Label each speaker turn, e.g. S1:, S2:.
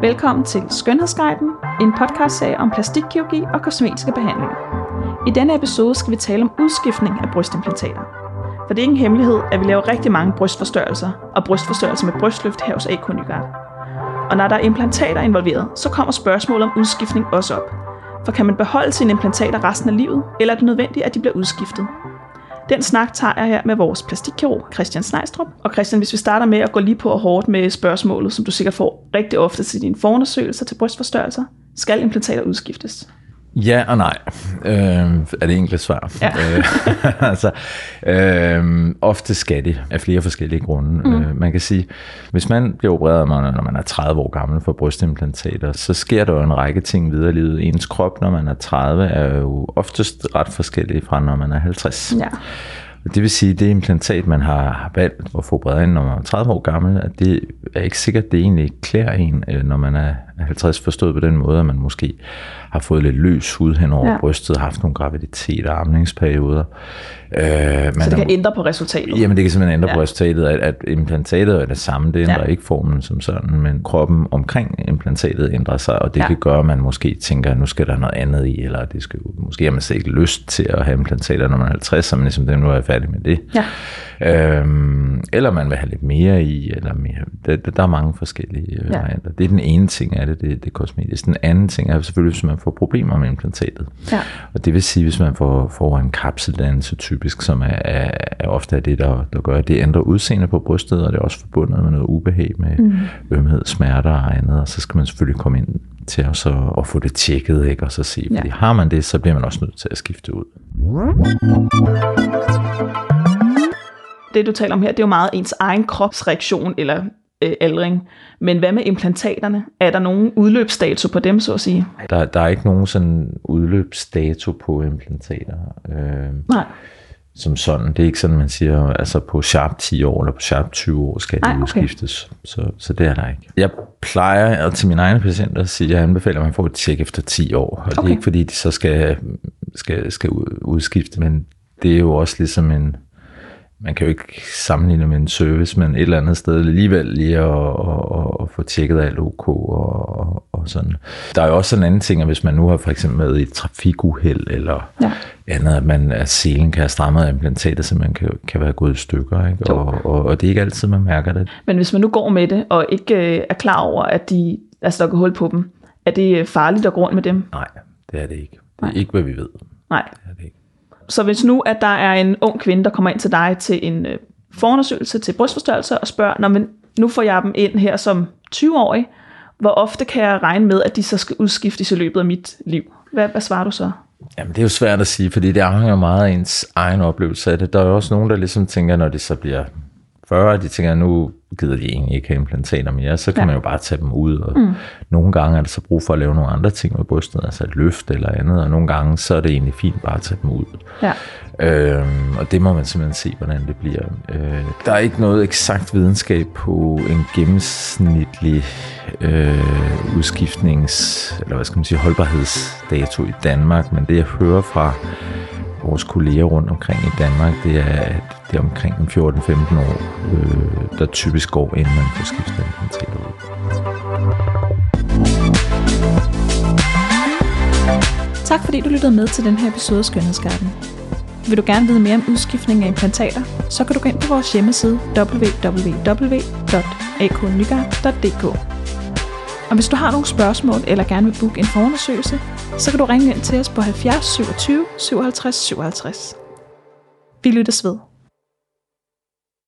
S1: Velkommen til Skønhedsguiden, en podcastserie om plastikkirurgi og kosmetiske behandlinger. I denne episode skal vi tale om udskiftning af brystimplantater. For det er ingen hemmelighed, at vi laver rigtig mange brystforstørrelser, og brystforstørrelser med brystløft her hos AK Nygaard. Og når der er implantater involveret, så kommer spørgsmålet om udskiftning også op. For kan man beholde sine implantater resten af livet, eller er det nødvendigt, at de bliver udskiftet? Den snak tager jeg her med vores plastikkirurg Christian Snejstrup. Og Christian, hvis vi starter med at gå lige på og hårdt med spørgsmålet, som du sikkert får rigtig ofte til dine forundersøgelser til brystforstørrelser. Skal implantater udskiftes?
S2: Ja og nej, øh, er det enkelt svar.
S1: Ja.
S2: Øh, altså, øh, ofte skal det af flere forskellige grunde. Mm. Øh, man kan sige, hvis man bliver opereret, når man er 30 år gammel for brystimplantater, så sker der jo en række ting videre i livet. Ens krop, når man er 30, er jo oftest ret forskellig fra, når man er 50.
S1: Ja.
S2: Det vil sige, at det implantat, man har valgt at få bredt ind, når man er 30 år gammel, at det er ikke sikkert, det egentlig klæder en, øh, når man er 50 forstået på den måde, at man måske har fået lidt løs hud hen over ja. brystet, haft nogle graviditet og amningsperioder.
S1: Øh, man så det kan ændre på resultatet?
S2: Jamen det kan simpelthen ændre ja. på resultatet, at, at implantatet er det samme, det ændrer ja. ikke formen som sådan, men kroppen omkring implantatet ændrer sig, og det ja. kan gøre, at man måske tænker, at nu skal der noget andet i, eller det skal, måske har man slet ikke lyst til at have implantater, når man er 50, så man ligesom, det, nu er jeg færdig med det. Ja. Øhm, eller man vil have lidt mere i, eller mere. Der, der er mange forskellige ja. varianter. Det er den ene ting af det, det, det kosmetisk. Den anden ting er selvfølgelig, hvis man får problemer med implantatet. Ja. Og det vil sige, hvis man får, får en kapseldannelse typisk, som er, er, er ofte er det, der, der gør, at det ændrer udseende på brystet, og det er også forbundet med noget ubehag med mm. ømhed, smerter og andet, og så skal man selvfølgelig komme ind til at, så, at få det tjekket, ikke? og så se, fordi ja. har man det, så bliver man også nødt til at skifte ud
S1: det du taler om her, det er jo meget ens egen kropsreaktion eller øh, aldring. Men hvad med implantaterne? Er der nogen udløbsdato på dem, så at sige?
S2: Der, der er ikke nogen sådan udløbsdato på implantater. Øh, Nej. Som sådan. Det er ikke sådan, man siger, altså på sharp 10 år eller på sharp 20 år skal det udskiftes. Så, så det er der ikke. Jeg plejer til mine egne patienter at sige, at jeg anbefaler, at man får et tjek efter 10 år. Og okay. det er ikke fordi, de så skal, skal, skal udskifte, men det er jo også ligesom en, man kan jo ikke sammenligne med en service, men et eller andet sted alligevel lige at, at, at, at få tjekket alt OK og, og, og sådan. Der er jo også en anden ting, at hvis man nu har for eksempel været i et trafikuheld eller ja. andet, at man at selen kan have strammet implantatet, så man kan, kan være gået i stykker, ikke? Og, og, og, det er ikke altid, man mærker det.
S1: Men hvis man nu går med det, og ikke øh, er klar over, at de, altså, der går hul på dem, er det farligt at gå rundt med dem?
S2: Nej, det er det ikke. Det er Nej. ikke, hvad vi ved.
S1: Nej. Det er det ikke. Så hvis nu, at der er en ung kvinde, der kommer ind til dig til en øh, forundersøgelse til brystforstørrelse og spørger, Nå, men nu får jeg dem ind her som 20-årig, hvor ofte kan jeg regne med, at de så skal udskiftes i løbet af mit liv? Hvad, hvad svarer du så?
S2: Jamen, det er jo svært at sige, fordi det afhænger meget af ens egen oplevelse af det. Der er jo også nogen, der ligesom tænker, når de så bliver 40, de tænker, at nu gider de egentlig ikke have implantater mere, så kan ja. man jo bare tage dem ud. Og mm. Nogle gange er der så brug for at lave nogle andre ting med brystet, altså et løft eller andet, og nogle gange så er det egentlig fint bare at tage dem ud. Ja. Øhm, og det må man simpelthen se, hvordan det bliver. Øh, der er ikke noget eksakt videnskab på en gennemsnitlig øh, udskiftnings, eller hvad skal man sige, holdbarhedsdato i Danmark, men det jeg hører fra vores kolleger rundt omkring i Danmark, det er, at det er omkring 14-15 år, øh, der typisk går, inden man får skiftet implantater ud.
S1: Tak fordi du lyttede med til den her episode af Skønhedsgarden. Vil du gerne vide mere om udskiftning af implantater, så kan du gå ind på vores hjemmeside www.aknygaard.dk. Og hvis du har nogle spørgsmål eller gerne vil booke en forundersøgelse, så kan du ringe ind til os på 70 27 57 57. Vi lyttes ved.